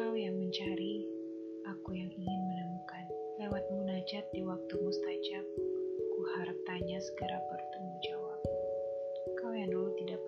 Kau yang mencari, aku yang ingin menemukan. Lewat munajat di waktu mustajab, ku harap tanya segera bertemu jawab. Kau yang dulu tidak